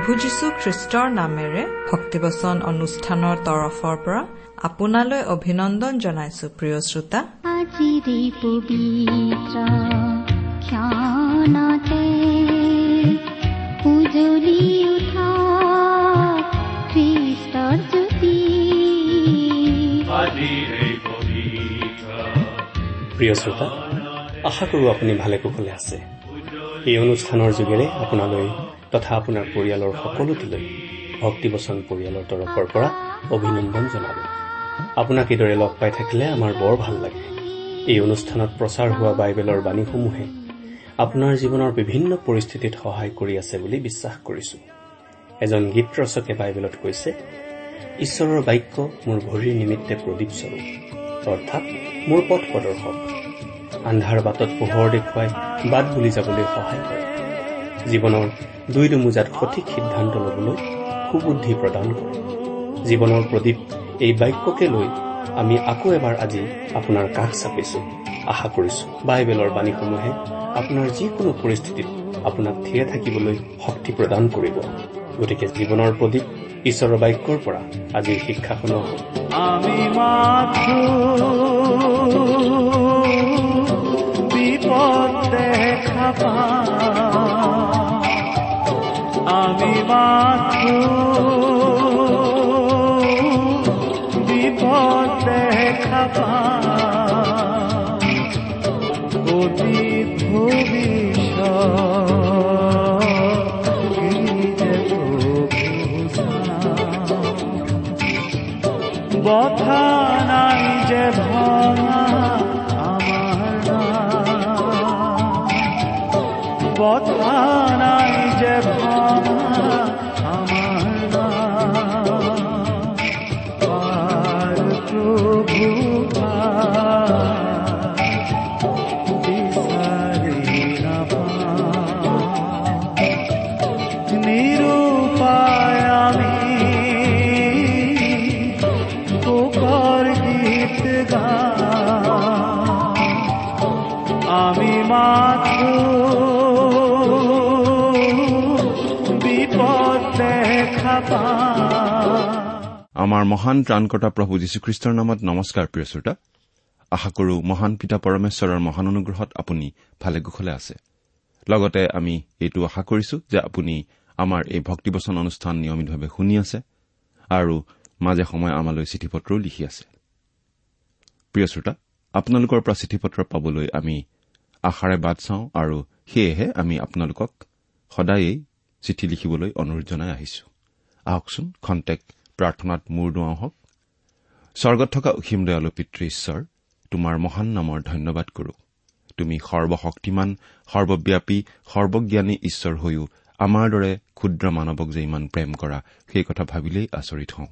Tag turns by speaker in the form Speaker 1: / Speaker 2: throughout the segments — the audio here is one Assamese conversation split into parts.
Speaker 1: প্ৰভু যীশু খ্ৰীষ্টৰ নামেৰে ভক্তিবচন অনুষ্ঠানৰ তৰফৰ পৰা আপোনালৈ অভিনন্দন জনাইছো প্ৰিয় শ্ৰোতা।
Speaker 2: আজিৰে পবিত্ৰ ক্ষণতে উজলি উঠা খ্ৰীষ্টৰ জ্যোতি।
Speaker 3: প্ৰিয় শ্ৰোতা আশা কৰো আপুনি ভালে কুশলে আছে। এই অনুষ্ঠানৰ যোগেৰে আপোনালৈ তথা আপোনাৰ পৰিয়ালৰ সকলোটিলৈ ভক্তিবচন পৰিয়ালৰ তৰফৰ পৰা অভিনন্দন জনালো। আপোনাক এইদৰে লগ পাই থাকিলে আমাৰ বৰ ভাল লাগে। এই অনুষ্ঠানত প্ৰচাৰ হোৱা বাইবেলৰ বাণীসমূহে আপোনাৰ জীৱনৰ বিভিন্ন পৰিস্থিতিত সহায় কৰি আছে বুলি বিশ্বাস কৰিছো। এজন গীত ৰচকে বাইবেলত কৈছে ঈশ্বৰৰ বাক্য মোৰ ভৰিৰ নিমিত্তে প্ৰদীপ স্বৰূপ অৰ্থাৎ মোৰ পথ প্ৰদৰ্শক। আন্ধাৰ বাটত পোহৰ দেখুৱাই বাট বুলি যাবলৈ সহায় কৰে। জীৱনৰ দুই দুমোজাত সঠিক সিদ্ধান্ত ল'বলৈ সুবুদ্ধি প্ৰদান কৰে। জীৱনৰ প্ৰদীপ এই বাক্যকে লৈ আমি আকৌ এবাৰ আজি আপোনাৰ কাষ চাপিছো। আশা কৰিছো বাইবেলৰ বাণীসমূহে আপোনাৰ যিকোনো পৰিস্থিতিত আপোনাক থিৰে থাকিবলৈ শক্তি প্ৰদান কৰিব। গতিকে জীৱনৰ প্ৰদীপ ঈশ্বৰৰ বাক্যৰ পৰা আজিৰ শিক্ষা
Speaker 4: দেখা বথা নাই যে আমি মাত্ৰ বিপদ
Speaker 5: আমাৰ মহান ত্ৰাণকৰ্তা প্ৰভু যীশুখ্ৰীষ্টৰ নামত নমস্কাৰ প্ৰিয় শ্ৰোতা। আশা কৰো মহান পিতা পৰমেশ্বৰৰ মহান অনুগ্ৰহত আপুনি ভালে কুশলে আছে। লগতে আমি এইটো আশা কৰিছো যে আপুনি আমাৰ এই ভক্তিবচন অনুষ্ঠান নিয়মিতভাৱে শুনি আছে আৰু মাজে সময়ে আমালৈ চিঠি পত্ৰও লিখি আছে। প্ৰিয় শ্ৰোতা আপোনালোকৰ পৰা চিঠি পত্ৰ পাবলৈ আমি আশাৰে বাট চাওঁ আৰু সেয়েহে আমি আপোনালোকক সদায়েই চিঠি লিখিবলৈ অনুৰোধ জনাই আহিছো। আহকচোন খন্তেক প্ৰাৰ্থনাত মূৰ দুৱাওঁ হওক। স্বৰ্গত থকা অসীম দয়ালু পিতৃ ঈশ্বৰ তোমাৰ মহান নামৰ ধন্যবাদ কৰো। তুমি সৰ্বশক্তিমান সৰ্বব্যাপী সৰ্বজ্ঞানী ঈশ্বৰ হৈও আমাৰ দৰে ক্ষুদ্ৰ মানৱক যে ইমান প্ৰেম কৰা সেই কথা ভাবিলেই আচৰিত হওঁ।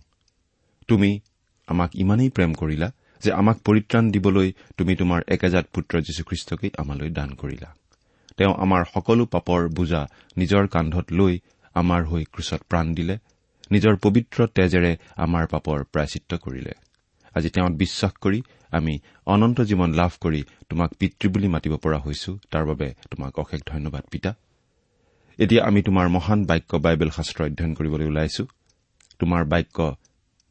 Speaker 5: তুমি আমাক ইমানেই প্ৰেম কৰিলা যে আমাক পৰিত্ৰাণ দিবলৈ তুমি তোমাৰ একেজাত পুত্ৰ যীশুখ্ৰীষ্টকেই আমালৈ দান কৰিলা। তেওঁ আমাৰ সকলো পাপৰ বোজা নিজৰ কান্ধত লৈ আমাৰ হৈ ক্ৰুচত প্ৰাণ দিলে নিজৰ পবিত্ৰ তেজেৰে আমাৰ পাপৰ প্ৰায়চিত্ৰ কৰিলে। আজি তেওঁত বিশ্বাস কৰি আমি অনন্ত জীৱন লাভ কৰি তোমাক পিতৃ বুলি মাতিব পৰা হৈছো তাৰ বাবে তোমাক অশেষ ধন্যবাদ পিতা। এতিয়া আমি তোমাৰ মহান বাক্য বাইবেল শাস্ত্ৰ অধ্যয়ন কৰিবলৈ ওলাইছো। তোমাৰ বাক্য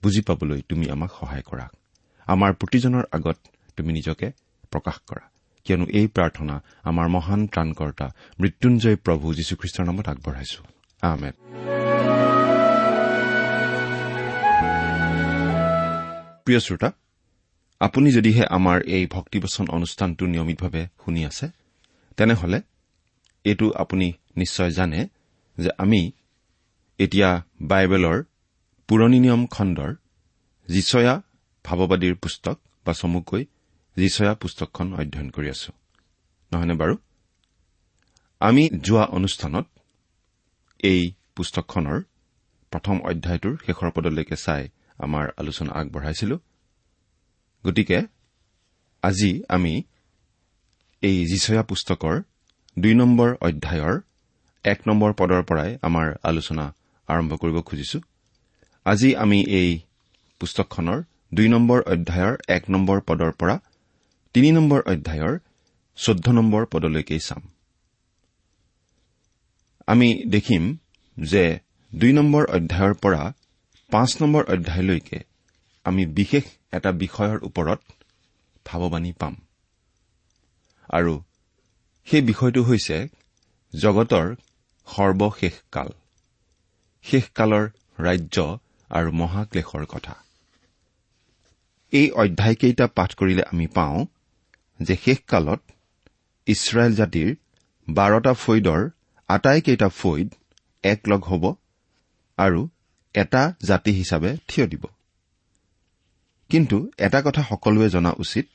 Speaker 5: বুজি পাবলৈ তুমি আমাক সহায় কৰা। আমাৰ প্ৰতিজনৰ আগত তুমি নিজকে প্ৰকাশ কৰা। কিয়নো এই প্ৰাৰ্থনা আমাৰ মহান ত্ৰাণকৰ্তা মৃত্যুঞ্জয় প্ৰভু যীশুখ্ৰীষ্টৰ নামত আগবঢ়াইছো। আমেন। প্ৰিয় শ্ৰোতা আপুনি যদিহে আমাৰ এই ভক্তিবচন অনুষ্ঠানটো নিয়মিতভাৱে শুনি আছে তেনেহলে এইটো আপুনি নিশ্চয় জানে যে আমি এতিয়া বাইবেলৰ পুৰণি নিয়ম খণ্ডৰ যিচয়া ভাৱবাদীৰ পুস্তক বা চমুকৈ যিচয়া পুস্তকখন অধ্যয়ন কৰি আছো। নহয়নে বাৰু? আমি যোৱা অনুষ্ঠানত এই পুস্তকখনৰ প্ৰথম অধ্যায়টোৰ শেষৰ পদলৈকে চাই আমাৰ আলোচনা আগবঢ়াইছিলো। গতিকে আজি আমি এই যিচয়া পুস্তকৰ দুই নম্বৰ অধ্যায়ৰ এক নম্বৰ পদৰ পৰাই আমাৰ আলোচনা আৰম্ভ কৰিব খুজিছো। আজি আমি এই পুস্তকখনৰ দুই নম্বৰ অধ্যায়ৰ এক নম্বৰ পদৰ পৰা তিনি নম্বৰ অধ্যায়ৰ চৈধ্য নম্বৰ পদলৈকে চাম। আমি দেখিম যে দুই নম্বৰ অধ্যায়ৰ পৰা পাঁচ নম্বৰ অধ্যায়লৈকে আমি বিশেষ এটা বিষয়ৰ ওপৰত ভাৱবাণী পাম। আৰু সেই বিষয়টো হৈছে জগতৰ সৰ্বশেষ কাল শেষকালৰ ৰাজ্য আৰু মহাক্লেশৰ কথা। এই অধ্যায়কেইটা পাঠ কৰিলে আমি পাওঁ যে শেষকালত ইছৰাইল জাতিৰ বাৰটা ফৈদৰ আটাইকেইটা ফৈদ একলগ হ'ব আৰু এটা জাতি হিচাপে থিয় দিব। কিন্তু এটা কথা সকলোৱে জনা উচিত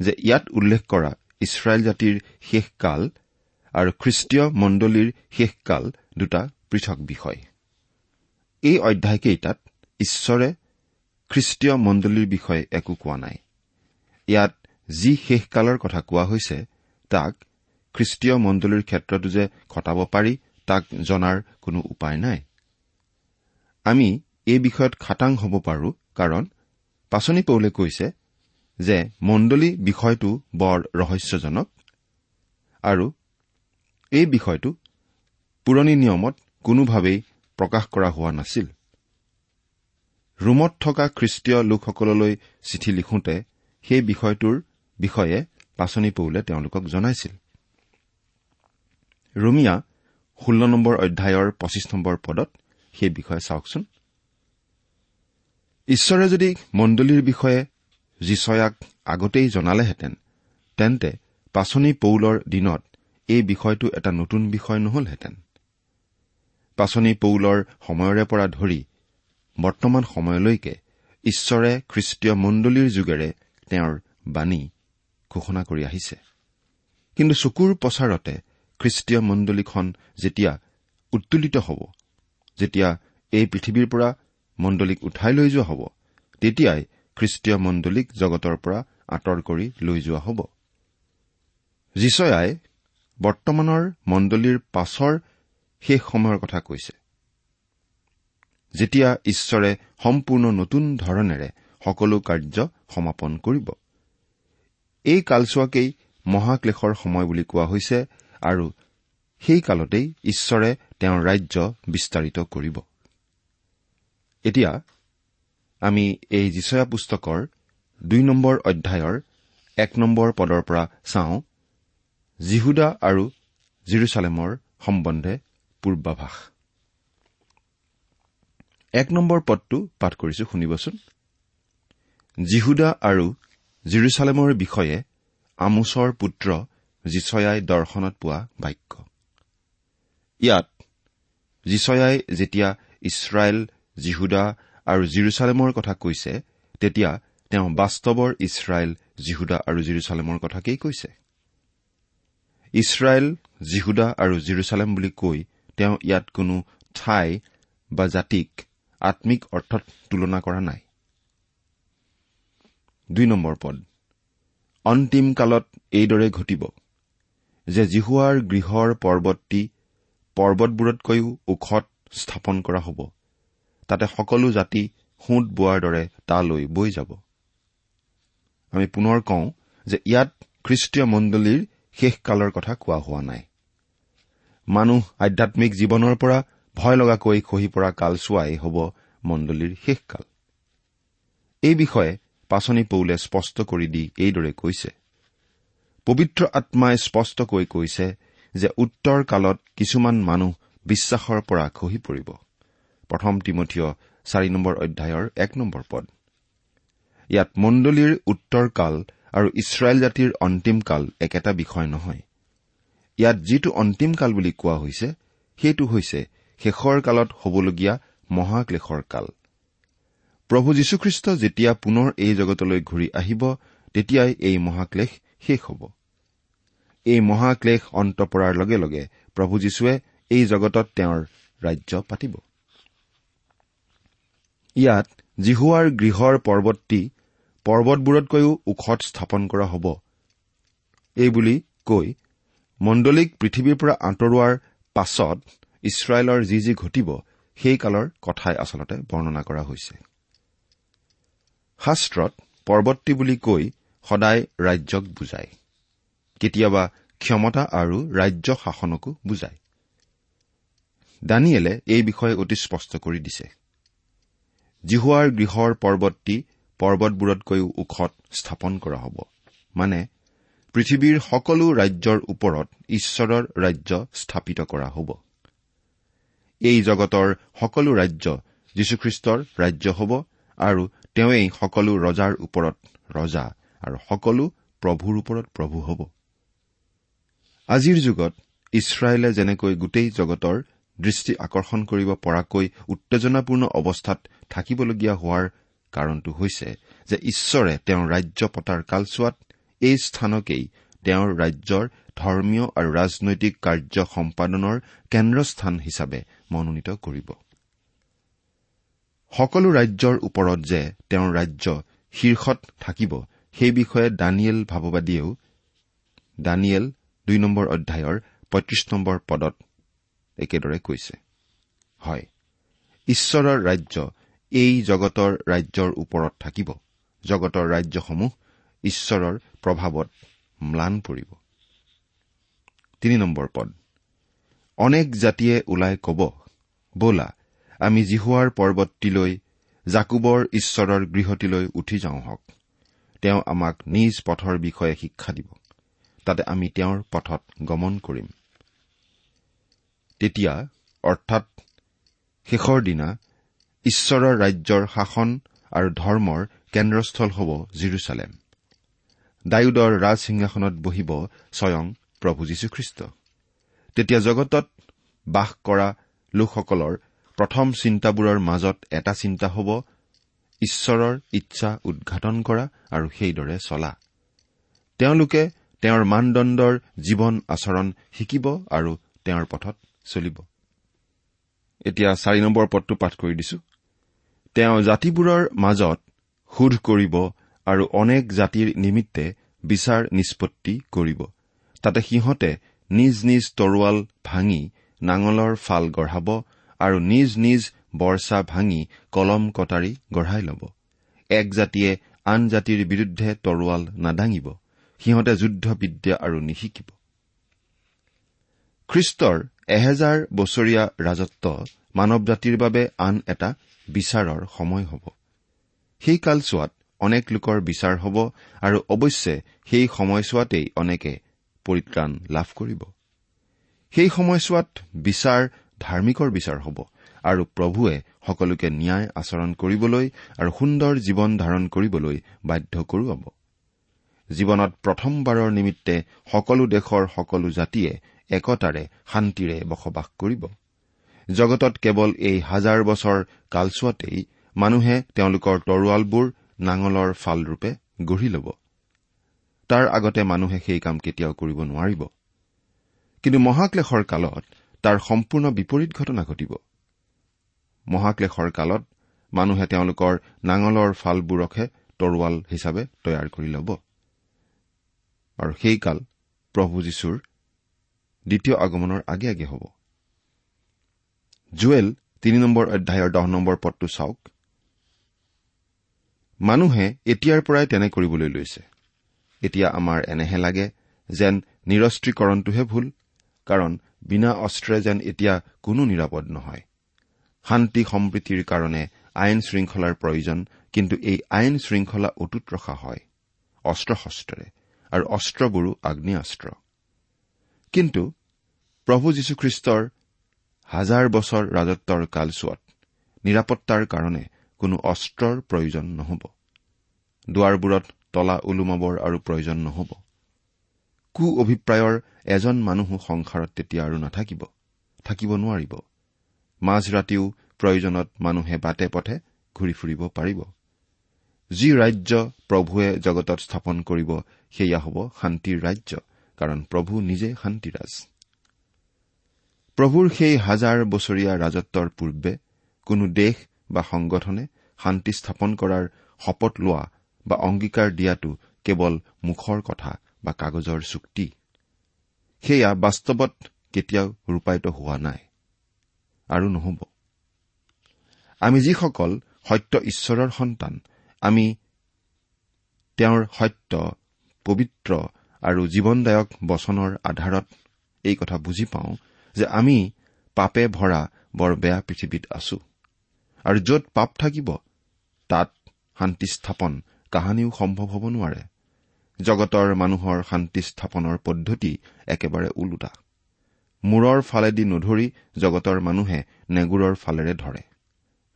Speaker 5: যে ইয়াত উল্লেখ কৰা ইছৰাইল জাতিৰ শেষকাল আৰু খ্ৰীষ্টীয় মণ্ডলীৰ শেষকাল দুটা পৃথক বিষয়। এই অধ্যায়কেইটাত ঈশ্বৰে খ্ৰীষ্টীয় মণ্ডলীৰ বিষয়ে একো কোৱা নাই। ইয়াত যি শেষকালৰ কথা কোৱা হৈছে তাক খ্ৰীষ্টীয় মণ্ডলীৰ ক্ষেত্ৰতো যে ঘটাব পাৰি তাক জনাৰ কোনো উপায় নাই। আমি এই বিষয়ত খাটাং হ'ব পাৰো কাৰণ পাচনি পৌলে কৈছে যে মণ্ডলী বিষয়টো বৰ ৰহস্যজনক আৰু এই বিষয়টো পুৰণি নিয়মত কোনোভাৱেই প্ৰকাশ কৰা হোৱা নাছিল। ৰোমত থকা খ্ৰীষ্টীয় লোকসকললৈ চিঠি লিখোঁতে সেই বিষয়টোৰ বিষয়ে পাচনি পৌলে তেওঁলোকক জনাইছিল। ৰুমিয়া ষোল্ল নম্বৰ অধ্যায়ৰ পঁচিছ নম্বৰ পদত সেই বিষয়ে চাওকচোন। ঈশ্বৰে যদি মণ্ডলীৰ বিষয়ে যিচয়াক আগতেই জনালেহেঁতেন তেন্তে পাচনি পৌলৰ দিনত এই বিষয়টো এটা নতুন বিষয় নহলহেঁতেন। পাচনি পৌলৰ সময়ৰে পৰা ধৰি বৰ্তমান সময়লৈকে ঈশ্বৰে খ্ৰীষ্টীয় মণ্ডলীৰ যোগেৰে তেওঁৰ বাণী ঘোষণা কৰি আহিছে। কিন্তু চকুৰ প্ৰচাৰতে খ্ৰীষ্টীয় মণ্ডলীখন যেতিয়া উত্তোলিত হ'ব যেতিয়া এই পৃথিৱীৰ পৰা মণ্ডলীক উঠাই লৈ যোৱা হ'ব তেতিয়াই খ্ৰীষ্টীয় মণ্ডলীক জগতৰ পৰা আঁতৰ কৰি লৈ যোৱা হ'ব। যিচয়াই বৰ্তমানৰ মণ্ডলীৰ পাছৰ শেষ সময়ৰ কথা কৈছে। যেতিয়া ঈশ্বৰে সম্পূৰ্ণ নতুন ধৰণেৰে সকলো কাৰ্য সমাপন কৰিব। এই কালচোৱাকেই মহাক্লেশৰ সময় বুলি কোৱা হৈছে আৰু সেই কালতেই ঈশ্বৰে তেওঁৰ ৰাজ্য বিস্তাৰিত কৰিব। এতিয়া আমি এই যিচয়া পুস্তকৰ দুই নম্বৰ অধ্যায়ৰ এক নম্বৰ পদৰ পৰা চাওঁ জিহুদা আৰু জিৰচালেমৰ সম্বন্ধে পূৰ্বাভাস। এক নম্বৰ পদটো পাঠ কৰিছো শুনিবচোন। জিহুদা আৰু জিৰচালেমৰ বিষয়ে আমোচৰ পুত্ৰ যিচয়াই দৰ্শনত পোৱা বাক্য ইয়াত যিচয়াই যেতিয়া ইছৰাইল জিহুদা আৰু জিৰচালেমৰ কথা কৈছে তেতিয়া তেওঁ বাস্তৱৰ ইছৰাইল জিহুদা আৰু জিৰচালেমৰ কথাকেই কৈছে। ইছৰাইল জিহুদা আৰু জিৰচালেম বুলি কৈ তেওঁ ইয়াত কোনো ঠাই বা জাতিক আম্মিক অৰ্থত তুলনা কৰা নাই। দুই নম্বৰ পদ। অন্তিম কালত এইদৰে ঘটিব যে জিহুৱাৰ গৃহৰ পৰ্বতটি পৰ্বতবোৰতকৈও ওখত স্থাপন কৰা হ'ব। তাতে সকলো জাতি সোঁত বোৱাৰ দৰে তালৈ বৈ যাব। আমি পুনৰ কওঁ যে ইয়াত খ্ৰীষ্টীয় মণ্ডলীৰ শেষকালৰ কথা কোৱা হোৱা নাই। মানুহ আধ্যামিক জীৱনৰ পৰা ভয় লগাকৈ খহি পৰা কালচোৱাই হ'ব মণ্ডলীৰ শেষকাল। এই বিষয়ে পাচনি পৌলে স্পষ্ট কৰি দি এইদৰে কৈছে। পবিত্ৰ আত্মাই স্পষ্টকৈ কৈছে যে উত্তৰ কালত কিছুমান মানুহ বিশ্বাসৰ পৰা খহি পৰিব। প্ৰথম তিমঠীয় চাৰি নম্বৰ অধ্যায়ৰ এক নম্বৰ পদ। ইয়াত মণ্ডলীৰ উত্তৰ কাল আৰু ইছৰাইল জাতিৰ অন্তিম কাল একেটা বিষয় নহয়। ইয়াত যিটো অন্তিম কাল বুলি কোৱা হৈছে সেইটো হৈছে শেষৰ কালত হ'বলগীয়া মহাক্লেশৰ কাল। প্ৰভু যীশুখ্ৰীষ্ট যেতিয়া পুনৰ এই জগতলৈ ঘূৰি আহিব তেতিয়াই এই মহাক্লেশ শেষ হ'ব। এই মহাক্লেশ অন্ত পৰাৰ লগে লগে প্ৰভু যীশুৱে এই জগতত তেওঁৰ ৰাজ্য পাতিব। ইয়াত জিহুৱাৰ গৃহৰ পৰ্বতটি পৰ্বতবোৰতকৈও ওখত স্থাপন কৰা হ'ব। এইবুলি কৈ মণ্ডলীক পৃথিৱীৰ পৰা আঁতৰোৱাৰ পাছত ইছৰাইলৰ যি যি ঘটিব সেই কালৰ কথাই আচলতে বৰ্ণনা কৰা হৈছে। শাস্ত্ৰত পৰ্বতটি বুলি কৈ সদায় ৰাজ্যক বুজায়। কেতিয়াবা ক্ষমতা আৰু ৰাজ্য শাসনকো বুজায়। দানিয়েলে এই বিষয়ে অতি স্পষ্ট কৰি দিছে। জিহুৱাৰ গৃহৰ পৰ্বতটি পৰ্বতবোৰতকৈও ওখত স্থাপন কৰা হ'ব। মানে পৃথিৱীৰ সকলো ৰাজ্যৰ ওপৰত ঈশ্বৰৰ ৰাজ্য স্থাপিত কৰা হ'ব। এই জগতৰ সকলো ৰাজ্য যীশুখ্ৰীষ্টৰ ৰাজ্য হ'ব আৰু তেওঁৱেই সকলো ৰজাৰ ওপৰত ৰজা আৰু সকলো প্ৰভুৰ ওপৰত প্ৰভু হ'ব। আজিৰ যুগত ইছৰাইলে যেনেকৈ গোটেই জগতৰ দৃষ্টি আকৰ্ষণ কৰিব পৰাকৈ উত্তেজনাপূৰ্ণ অৱস্থাত থাকিবলগীয়া হোৱাৰ কাৰণটো হৈছে যে ঈশ্বৰে তেওঁৰ ৰাজ্য পতাৰ কালচোৱাত এই স্থানকেই তেওঁৰ ৰাজ্যৰ ধৰ্মীয় আৰু ৰাজনৈতিক কাৰ্য সম্পাদনৰ কেন্দ্ৰস্থান হিচাপে মনোনীত কৰিব। সকলো ৰাজ্যৰ ওপৰত যে তেওঁৰ ৰাজ্য শীৰ্ষত থাকিব সেই বিষয়ে দানিয়েল ভাৱবাদীয়েও দানিয়েল দুই নম্বৰ অধ্যায়ৰ পঁয়ত্ৰিশ নম্বৰ পদত একেদৰে কৈছে হয় ঈশ্বৰৰ ৰাজ্য এই জগতৰ ৰাজ্যৰ ওপৰত থাকিব। জগতৰ ৰাজ্যসমূহ ঈশ্বৰৰ প্ৰভাৱত ম্লান পৰিব। অনেক জাতিয়ে ওলাই কব বলা আমি জিহুৱাৰ পৰ্বতটিলৈ জাকুবৰ ঈশ্বৰৰ গৃহটিলৈ উঠি যাওঁ হওক। তেওঁ আমাক নিজ পথৰ বিষয়ে শিক্ষা দিব। তাতে আমি তেওঁৰ পথত গমন কৰিম। তেতিয়া অৰ্থাৎ শেষৰ দিনা ঈশ্বৰৰ ৰাজ্যৰ শাসন আৰু ধৰ্মৰ কেন্দ্ৰস্থল হ'ব জিৰচালেম। ডায়ুদৰ ৰাজসিংহাসনত বহিব স্বয়ং প্ৰভু যীশুখ্ৰীষ্ট। তেতিয়া জগতত বাস কৰা লোকসকলৰ প্ৰথম চিন্তাবোৰৰ মাজত এটা চিন্তা হ'ব ঈশ্বৰৰ ইচ্ছা উদঘাটন কৰা আৰু সেইদৰে চলা। তেওঁলোকে তেওঁৰ মানদণ্ডৰ জীৱন আচৰণ শিকিব আৰু তেওঁৰ পথত চলিব। এতিয়া চাৰি নম্বৰ পদটো পাঠ কৰি দিছো। তেওঁ জাতিবোৰৰ মাজত সোধ কৰিব আৰু অনেক জাতিৰ নিমিত্তে বিচাৰ নিষ্পত্তি কৰিব। তাতে সিহঁতে নিজ নিজ তৰোৱাল ভাঙি নাঙলৰ ফাল গঢ়াব আৰু নিজ নিজ বৰ্ষা ভাঙি কলম কটাৰী গঢ়াই ল'ব। এক জাতিয়ে আন জাতিৰ বিৰুদ্ধে তৰোৱাল নাদাঙিব সিহঁতে যুদ্ধ বিদ্যা আৰু নিশিকিব। খ্ৰীষ্টৰ এহেজাৰ বছৰীয়া ৰাজত্ব মানৱ জাতিৰ বাবে আন এটা বিচাৰৰ সময় হ'ব। সেই কালচোৱাত অনেক লোকৰ বিচাৰ হ'ব আৰু অৱশ্যে সেই সময়ছোৱাতেই অনেকে পৰিত্ৰাণ লাভ কৰিব। সেই সময়ছোৱাত বিচাৰ ধাৰ্মিকৰ বিচাৰ হ'ব আৰু প্ৰভুৱে সকলোকে ন্যায় আচৰণ কৰিবলৈ আৰু সুন্দৰ জীৱন ধাৰণ কৰিবলৈ বাধ্য কৰোৱাব। জীৱনত প্ৰথমবাৰৰ নিমিত্তে সকলো দেশৰ সকলো জাতিয়ে একতাৰে শান্তিৰে বসবাস কৰিব। জগতত কেৱল এই হাজাৰ বছৰ কালচোৱাতেই মানুহে তেওঁলোকৰ তৰোৱালবোৰ নাঙলৰ ফালৰূপে গঢ়ি ল'ব। তাৰ আগতে মানুহে সেই কাম কেতিয়াও কৰিব নোৱাৰিব। কিন্তু মহাক্লেশৰ কালত তাৰ সম্পূৰ্ণ বিপৰীত ঘটনা ঘটিব। মহাক্লেশৰ কালত মানুহে তেওঁলোকৰ নাঙলৰ ফালবোৰকহে তৰোৱাল হিচাপে তৈয়াৰ কৰি ল'ব। আৰু সেই কাল প্ৰভু যীশুৰ দ্বিতীয় আগমনৰ আগে আগে হ'ব। জুৱেল তিনি নম্বৰ অধ্যায়ৰ দহ নম্বৰ পদটো চাওক। মানুহে এতিয়াৰ পৰাই তেনে কৰিবলৈ লৈছে। এতিয়া আমাৰ এনেহে লাগে যেন নিৰস্ত্ৰীকৰণটোহে ভুল কাৰণ বিনা অস্ত্ৰে যেন এতিয়া কোনো নিৰাপদ নহয়। শান্তি সম্প্ৰীতিৰ কাৰণে আইন শৃংখলাৰ প্ৰয়োজন কিন্তু এই আইন শৃংখলা অটুট ৰখা হয় অস্ত্ৰ শস্ত্ৰেৰে আৰু অস্ত্ৰবোৰো আগ্নেয়াস্ত্ৰ। কিন্তু প্ৰভু যীশুখ্ৰীষ্টৰ হাজাৰ বছৰ ৰাজত্বৰ কালচোৱাত নিৰাপত্তাৰ কাৰণে কোনো অস্ত্ৰৰ প্ৰয়োজন নহ'ব। দুৱাৰবোৰত তলা ওলোমাবৰ আৰু প্ৰয়োজন নহ'ব। কু অভিপ্ৰায়ৰ এজন মানুহো সংসাৰত তেতিয়া আৰু নাথাকিব থাকিব নোৱাৰিব। মাজ ৰাতিও প্ৰয়োজনত মানুহে বাটে পথে ঘূৰি ফুৰিব পাৰিব। যি ৰাজ্য প্ৰভুৱে জগতত স্থাপন কৰিব সেয়া হ'ব শান্তিৰ ৰাজ্য কাৰণ প্ৰভু নিজে শান্তিৰাজ। প্ৰভুৰ সেই হাজাৰ বছৰীয়া ৰাজত্বৰ পূৰ্বে কোনো দেশ বা সংগঠনে শান্তি স্থাপন কৰাৰ শপত লোৱা বা অংগীকাৰ দিয়াটো কেৱল মুখৰ কথা বা কাগজৰ চুক্তি। সেয়া বাস্তৱত কেতিয়াও ৰূপায়িত হোৱা নাই। আৰু নহ'ব। আমি যিসকল সত্য ঈশ্বৰৰ সন্তান আমি তেওঁৰ সত্য পবিত্ৰ আৰু জীৱনদায়ক বচনৰ আধাৰত এই কথা বুজি পাওঁ যে আমি পাপে ভৰা বৰ বেয়া পৃথিৱীত আছো। আৰু য'ত পাপ থাকিব তাত শান্তি স্থাপন কাহানিও সম্ভৱ হ'ব নোৱাৰে। জগতৰ মানুহৰ শান্তি স্থাপনৰ পদ্ধতি একেবাৰে ওলোটা। মূৰৰ ফালেদি নধৰি জগতৰ মানুহে নেগুৰৰ ফালেৰে ধৰে।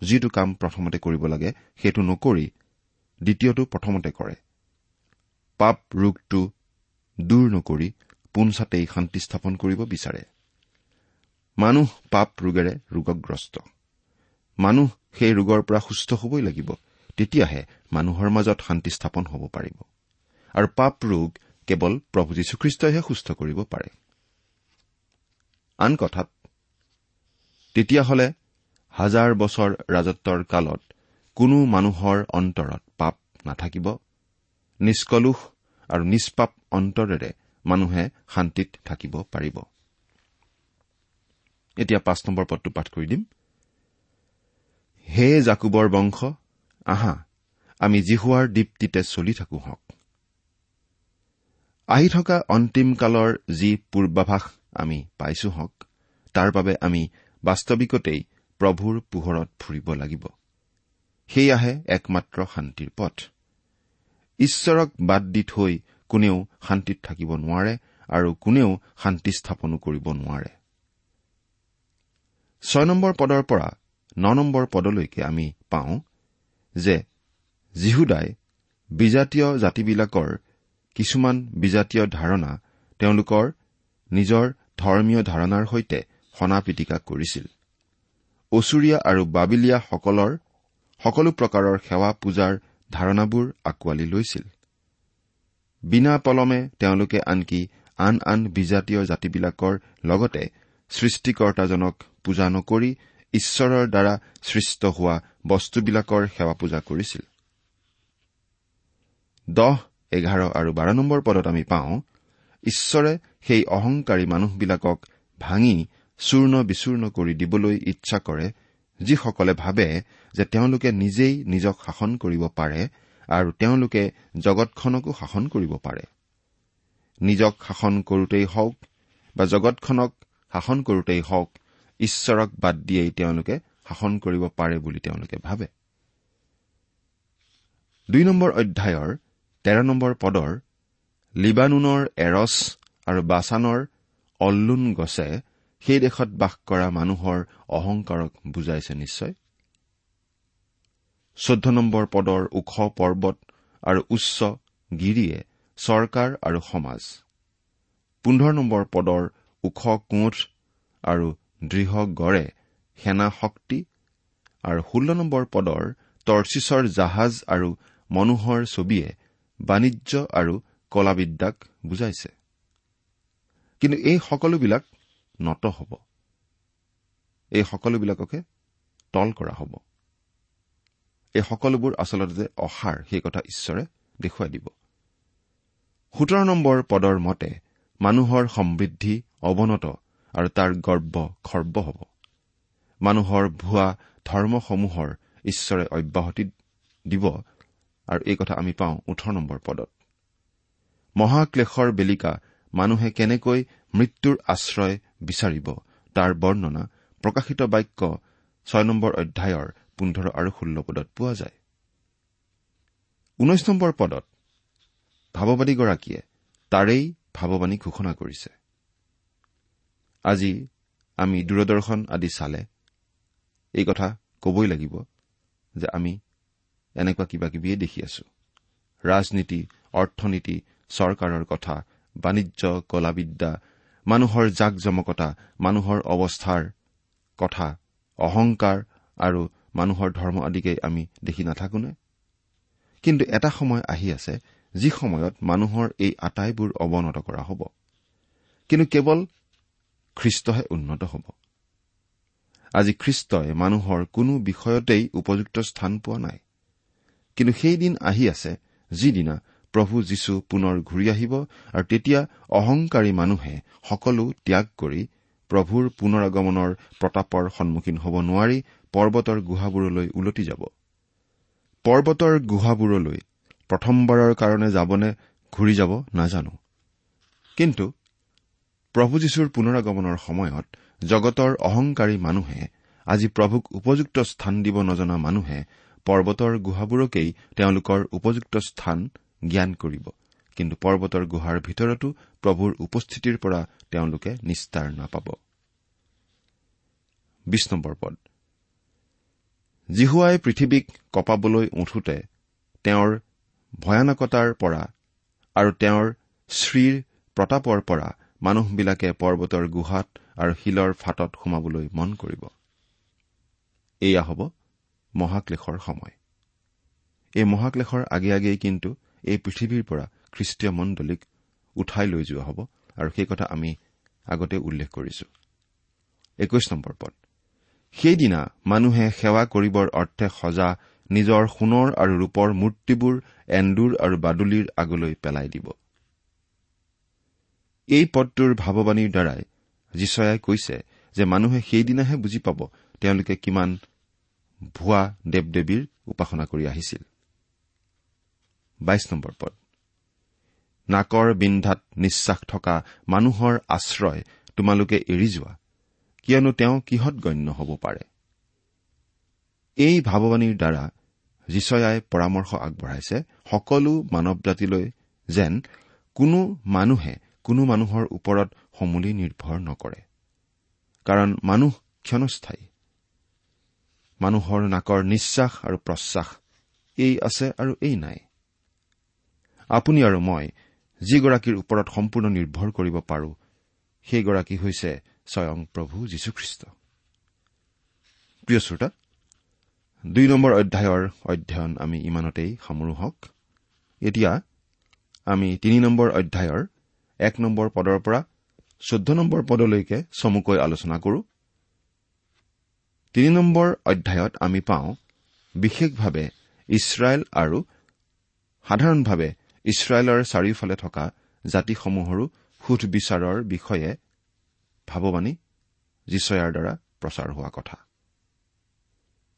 Speaker 5: যিটো কাম প্ৰথমতে কৰিব লাগে সেইটো নকৰি দ্বিতীয়টো প্ৰথমতে কৰে। পাপ ৰোগটো দূৰ নকৰি পোনছাতেই শান্তি স্থাপন কৰিব বিচাৰে। মানুহ পাপ ৰোগেৰে ৰোগগ্ৰস্ত। মানুহ সেই ৰোগৰ পৰা সুস্থ হবই লাগিব। তেতিয়াহে মানুহৰ মাজত শান্তি স্থাপন হ'ব পাৰিব। আৰু পাপ ৰোগ কেৱল প্ৰভু যীশুখ্ৰীষ্টইহে সুস্থ কৰিব পাৰে। আন কথাত তেতিয়াহ'লে হাজাৰ বছৰ ৰাজত্বৰ কালত কোনো মানুহৰ অন্তৰত পাপ নাথাকিব। নিষ্কলুষ আৰু নিষ্পাপ অন্তৰেৰে মানুহে শান্তিত থাকিব পাৰিব। এতিয়া পাঁচ নম্বৰ পদটো পাঠ কৰি দিম। হে জাকুবৰ বংশ আহা আমি জিহুৱাৰ দীপ্তিতে চলি থাকো হওক। আহি থকা অন্তিম কালৰ যি পূৰ্বাভাস আমি পাইছো হওক তাৰ বাবে আমি বাস্তৱিকতেই প্ৰভুৰ পোহৰত ফুৰিব লাগিব। সেয়াহে একমাত্ৰ শান্তিৰ পথ। ঈশ্বৰক বাদ দি থৈ কোনেও শান্তিত থাকিব নোৱাৰে আৰু কোনেও শান্তি স্থাপনো কৰিব নোৱাৰে। ছয় নম্বৰ পদৰ পৰা ন নম্বৰ পদলৈকে আমি পাওঁ যে জিহুদাই বিজাতীয় জাতিবিলাকৰ কিছুমান বিজাতীয় ধাৰণা তেওঁলোকৰ নিজৰ ধৰ্মীয় ধাৰণাৰ সৈতে সনা পিটিকা কৰিছিল। অচুৰীয়া আৰু বাবিলিয়াসকলৰ সকলো প্ৰকাৰৰ সেৱা পূজাৰ ধাৰণাবোৰ আঁকোৱালি লৈছিল। বিনা পলমে তেওঁলোকে আনকি আন আন বিজাতীয় জাতিবিলাকৰ লগতে সৃষ্টিকৰ্তাজনক পূজা নকৰি ঈশ্বৰৰ দ্বাৰা সৃষ্ট হোৱা বস্তুবিলাকৰ সেৱা পূজা কৰিছিল। দহ এঘাৰ আৰু বাৰ নম্বৰ পদত আমি পাওঁ ঈশ্বৰে সেই অহংকাৰী মানুহবিলাকক ভাঙি চূৰ্ণ বিচূৰ্ণ কৰি দিবলৈ ইচ্ছা কৰে যিসকলে ভাবে যে তেওঁলোকে নিজেই নিজক শাসন কৰিব পাৰে আৰু তেওঁলোকে জগতখনকো শাসন কৰিব পাৰে। নিজক শাসন কৰোতেই হওক বা জগতখনক শাসন কৰোতেই হওক ঈশ্বৰক বাদ দিয়েই তেওঁলোকে শাসন কৰিব পাৰে বুলি তেওঁলোকে ভাবে। দুই নম্বৰ অধ্যায়ৰ তেৰ নম্বৰ পদৰ লিবানুনৰ এৰছ আৰু বাছানৰ অল্লুন গছে সেই দেশত বাস কৰা মানুহৰ অহংকাৰক বুজাইছে নিশ্চয়। চৈধ্য নম্বৰ পদৰ ওখ পৰ্বত আৰু উচ্চ গিৰিয়ে চৰকাৰ আৰু সমাজ। পোন্ধৰ নম্বৰ পদৰ ওখ কোঠ আৰু দৃঢ় গড়ে সেনা শক্তি আৰু ষোল্ল নম্বৰ পদৰ টৰ্চিছৰ জাহাজ আৰু মনোহৰ ছবিয়ে বাণিজ্য আৰু কলাবিদ্যাক বুজাইছে। কিন্তু এই সকলোবিলাক নত হ'ব। এই সকলোবিলাককে তল কৰা হ'ব। এই সকলোবোৰ আচলতে যে অসাৰ সেই কথা ঈশ্বৰে দেখুৱাই দিব। সোতৰ নম্বৰ পদৰ মতে মানুহৰ সমৃদ্ধি অৱনত আৰু তাৰ গৰ্ব খৰ্ব হ'ব। মানুহৰ ভুৱা ধৰ্মসমূহৰ ঈশ্বৰে অব্যাহতি দিব আৰু এই কথা আমি পাওঁ ওঠৰ নম্বৰ পদত। মহাক্লেশৰ বেলিকা মানুহে কেনেকৈ মৃত্যুৰ আশ্ৰয় বিচাৰিব তাৰ বৰ্ণনা প্ৰকাশিত বাক্য ছয় নম্বৰ অধ্যায়ৰ পোন্ধৰ আৰু ষোল্ল পদত পোৱা যায়। ঊনৈশ নম্বৰ পদত ভাৱবাদীগৰাকীয়ে তাৰেই ভাৱবাণী ঘোষণা কৰিছে। আজি আমি দূৰদৰ্শন আদি চালে এই কথা কবই লাগিব যে আমি এনেকুৱা কিবা কিবিয়ে দেখি আছো। ৰাজনীতি অৰ্থনীতি চৰকাৰৰ কথা বাণিজ্য কলাবিদ্যা মানুহৰ জাক জমকতা মানুহৰ অৱস্থাৰ কথা অহংকাৰ আৰু মানুহৰ ধৰ্ম আদিকে আমি দেখি নাথাকোনে কিন্তু এটা সময় আহি আছে যি সময়ত মানুহৰ এই আটাইবোৰ অৱনত কৰা হ'ব। কিন্তু কেৱল খ্ৰীষ্টহে উন্নত হ'ব। আজি খ্ৰীষ্টই মানুহৰ কোনো বিষয়তেই উপযুক্ত স্থান পোৱা নাই। কিন্তু সেইদিন আহি আছে যিদিনা প্ৰভু যীশু পুনৰ ঘূৰি আহিব আৰু তেতিয়া অহংকাৰী মানুহে সকলো ত্যাগ কৰি প্ৰভুৰ পুনৰ আগমনৰ প্ৰতাপৰ সন্মুখীন হ'ব নোৱাৰি পৰ্বতৰ গুহাবোৰলৈ ওলটি যাব। পৰ্বতৰ গুহাবোৰলৈ প্ৰথমবাৰৰ কাৰণে যাবনে ঘূৰি যাব নাজানো। কিন্তু প্ৰভু যীশুৰ পুনৰাগমনৰ সময়ত জগতৰ অহংকাৰী মানুহে আজি প্ৰভুক উপযুক্ত স্থান দিব নজনা মানুহে পৰ্বতৰ গুহাবোৰকেই তেওঁলোকৰ উপযুক্ত স্থান জ্ঞান কৰিব। কিন্তু পৰ্বতৰ গুহাৰ ভিতৰতো প্ৰভুৰ উপস্থিতিৰ পৰা তেওঁলোকে নিস্তাৰ নাপাব। জিহুৱাই পৃথিৱীক কপাবলৈ উঠোতে তেওঁৰ ভয়ানকতাৰ পৰা আৰু তেওঁৰ শ্ৰীৰ প্ৰতাপৰ পৰা মানুহবিলাকে পৰ্বতৰ গুহাত আৰু শিলৰ ফাটত সোমাবলৈ মন কৰিব। এয়া হ'ব মহাক্লেশৰ সময়। এই মহাক্লেশৰ আগে আগেয়ে কিন্তু এই পৃথিৱীৰ পৰা খ্ৰীষ্টীয় মণ্ডলীক উঠাই লৈ যোৱা হ'ব আৰু সেই কথা আমি আগতে উল্লেখ কৰিছো। একৈশ নম্বৰ পদ। সেইদিনা মানুহে সেৱা কৰিবৰ অৰ্থে সজা নিজৰ সোণৰ আৰু ৰূপৰ মূৰ্তিবোৰ এন্দুৰ আৰু বাদুলিৰ আগলৈ পেলাই দিব। এই পদটোৰ ভাৱবাণীৰ দ্বাৰাই যীশয়াই কৈছে যে মানুহে সেইদিনাহে বুজি পাব তেওঁলোকে কিমান ভুৱা দেৱ দেৱীৰ উপাসনা কৰি আহিছিল। নাকৰ বিন্ধাত নিশ্বাস থকা মানুহৰ আশ্ৰয় তোমালোকে এৰি যোৱা কিয়নো তেওঁ কিহত গণ্য হ'ব পাৰে? এই ভাৱবাণীৰ দ্বাৰা যিচয়াই পৰামৰ্শ আগবঢ়াইছে সকলো মানৱ জাতিলৈ যেন কোনো মানুহে কোনো মানুহৰ ওপৰত সমূলি নিৰ্ভৰ নকৰে। কাৰণ মানুহ ক্ষণস্থায়ী। মানুহৰ নাকৰ নিশ্বাস আৰু প্ৰশ্বাস এই আছে আৰু এই নাই। আপুনি আৰু মই যিগৰাকীৰ ওপৰত সম্পূৰ্ণ নিৰ্ভৰ কৰিব পাৰো সেইগৰাকী হৈছে স্বয়ং প্ৰভু যীশুখ্ৰীষ্ট। প্ৰিয় শ্ৰোতা দুই নম্বৰ অধ্যায়ৰ অধ্যয়ন আমি ইমানতেই সামৰো হওক। এতিয়া আমি তিনি নম্বৰ অধ্যায়ৰ এক নম্বৰ পদৰ পৰা চৈধ্য নম্বৰ পদলৈকে চমুকৈ আলোচনা কৰো। তিনি নম্বৰ অধ্যায়ত আমি পাওঁ বিশেষভাৱে ইছৰাইল আৰু সাধাৰণভাৱে ইছৰাইলৰ চাৰিওফালে থকা জাতিসমূহৰো সুধবিচাৰৰ বিষয়ে ভাৱবাণী যিচয়াৰ দ্বাৰা প্ৰচাৰ হোৱা কথা।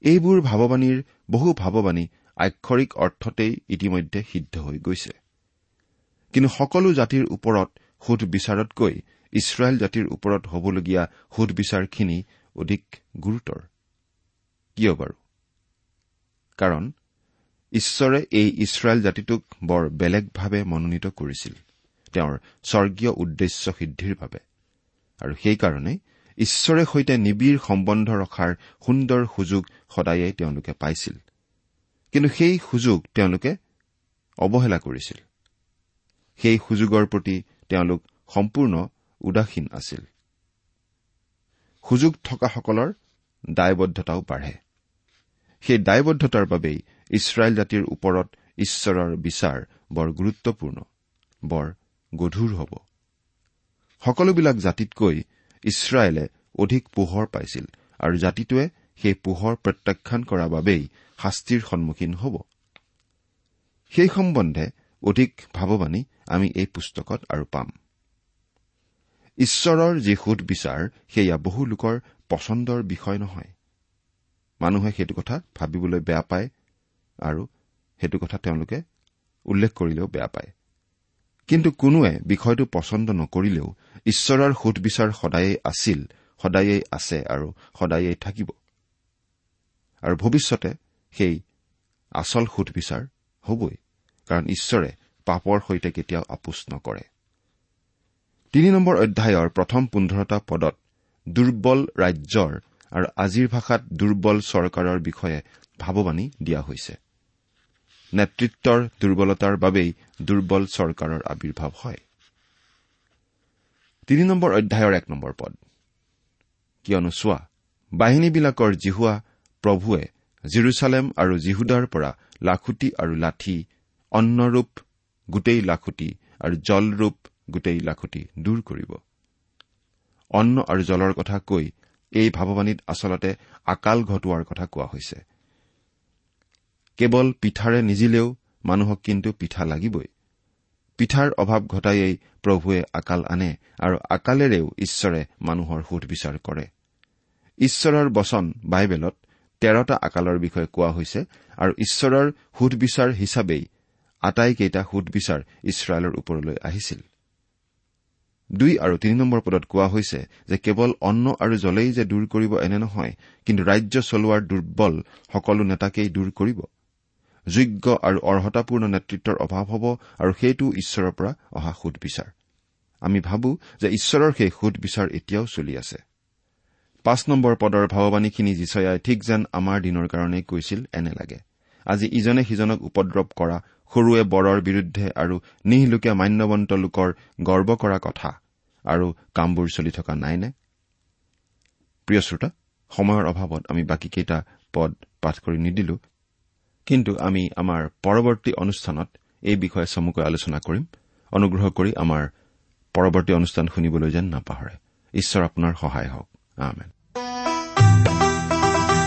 Speaker 5: এইবোৰ ভাৱবাণীৰ বহু ভাৱবাণী আক্ষৰিক অৰ্থতেই ইতিমধ্যে সিদ্ধ হৈ গৈছে। কিন্তু সকলো জাতিৰ ওপৰত সুধবিচাৰতকৈ ইছৰাইল জাতিৰ ওপৰত হ'বলগীয়া সুধবিচাৰখিনি অধিক গুৰুতৰ। কিয় বাৰু? কাৰণ ঈশ্বৰে এই ইছৰাইল জাতিটোক বৰ বেলেগভাৱে মনোনীত কৰিছিল। তেওঁৰ স্বৰ্গীয় উদ্দেশ্য সিদ্ধিৰ বাবে। আৰু সেইকাৰণে ঈশ্বৰে সৈতে নিবিড় সম্বন্ধ ৰখাৰ সুন্দৰ সুযোগ সদায়ে তেওঁলোকে পাইছিল। কিন্তু সেই সুযোগ তেওঁলোকে অৱহেলা কৰিছিল। সেই সুযোগৰ প্ৰতি তেওঁলোক সম্পূৰ্ণ উদাসীন আছিল। সুযোগ থকাসকলৰ দায়বদ্ধতাও বাঢ়ে। সেই দায়বদ্ধতাৰ বাবেই ইছৰাইল জাতিৰ ওপৰত ঈশ্বৰৰ বিচাৰ বৰ গুৰুত্বপূৰ্ণ বৰ গধুৰ হ'ব। সকলোবিলাক জাতিতকৈ ইছৰাইলে অধিক পোহৰ পাইছিল আৰু জাতিটোৱে সেই পোহৰ প্ৰত্যাখ্যান কৰাৰ বাবেই শাস্তিৰ সন্মুখীন হ'ব। সেই সম্বন্ধে অধিক ভাৱবাণী আমি এই পুস্তকত আৰু পাম। ঈশ্বৰৰ যি সুধবিচাৰ সেয়া বহু লোকৰ পচন্দৰ বিষয় নহয়। মানুহে সেইটো কথা ভাবিবলৈ বেয়া পায় আৰু সেইটো কথা তেওঁলোকে উল্লেখ কৰিলেও বেয়া পায়। কিন্তু কোনোৱে বিষয়টো পচন্দ নকৰিলেও ঈশ্বৰৰ সুধবিচাৰ সদায়েই আছিল সদায়েই আছে আৰু সদায়েই থাকিব। আৰু ভৱিষ্যতে সেই আচল সুধবিচাৰ হবই। কাৰণ ঈশ্বৰে পাপৰ সৈতে কেতিয়াও আপোচ নকৰে। তিনি নম্বৰ অধ্যায়ৰ প্ৰথম পোন্ধৰটা পদত দুৰ্বল ৰাজ্যৰ আৰু আজিৰ ভাষাত দুৰ্বল চৰকাৰৰ বিষয়ে ভাৱবাণী দিয়া হৈছে। নেতৃত্বৰ দুৰ্বলতাৰ বাবেই দুৰ্বল চৰকাৰৰ আৱিৰ্ভাৱ হয়। তিনি নম্বৰ অধ্যায়ৰ এক নম্বৰ পদ। কিয়নো চোৱা বাহিনীবিলাকৰ জিহুৱা প্ৰভুৱে জিৰচালেম আৰু জিহুদাৰ পৰা লাখুটি আৰু লাঠি অন্নৰূপ গোটেই লাখুটি আৰু জলৰূপ গোটেই লাখুটি দূৰ কৰিব। অন্ন আৰু জলৰ কথা কৈ এই ভাৱবাণীত আচলতে আকাল ঘটোৱাৰ কথা কোৱা হৈছে। কেৱল পিঠাৰে নিজিলেও মানুহক কিন্তু পিঠা লাগিবই। পিঠাৰ অভাৱ ঘটায়েই প্ৰভুৱে আকাল আনে আৰু আকালেৰেও ঈশ্বৰে মানুহৰ সুধবিচাৰ কৰে। ঈশ্বৰৰ বচন বাইবেলত তেৰটা আকালৰ বিষয়ে কোৱা হৈছে আৰু ঈশ্বৰৰ সুধবিচাৰ হিচাপেই আটাইকেইটা সুধবিচাৰ ইছৰাইলৰ ওপৰলৈ আহিছিল। দুই আৰু তিনি নম্বৰ পদত কোৱা হৈছে যে কেৱল অন্ন আৰু জলেই যে দূৰ কৰিব এনে নহয় কিন্তু ৰাজ্য চলোৱাৰ দুৰ্বল সকলো নেতাকেই দূৰ কৰিব। যোগ্য আৰু অৰ্হতাপূৰ্ণ নেতৃত্বৰ অভাৱ হ'ব আৰু সেইটো ঈশ্বৰৰ পৰা অহা সুদবিচাৰ আমি ভাবো যে ঈশ্বৰৰ সেই সুদবিচাৰ এতিয়াও চলি আছে। পাঁচ নম্বৰ পদৰ ভাৱবাণীখিনি যিচয়াই ঠিক যেন আমাৰ দিনৰ কাৰণেই কৈছিল এনে লাগে। আজি ইজনে সিজনক উপদ্ৰৱ কৰা সৰুৱে বৰৰ বিৰুদ্ধে আৰু নিহলোকে মান্যৱন্ত লোকৰ গৰ্ব কৰা কথা। আৰু কামবোৰ চলি থকা নাইনে? প্ৰিয় শ্ৰোতা সময়ৰ অভাৱত আমি বাকীকেইটা পদ পাঠ কৰি নিদিলো। কিন্তু আমি আমাৰ পৰৱৰ্তী অনুষ্ঠানত এই বিষয়ে চমুকৈ আলোচনা কৰিম। অনুগ্ৰহ কৰি আমাৰ পৰৱৰ্তী অনুষ্ঠান শুনিবলৈ যেন নাপাহৰে। ঈশ্বৰ আপোনাৰ সহায় হওক। আমেন।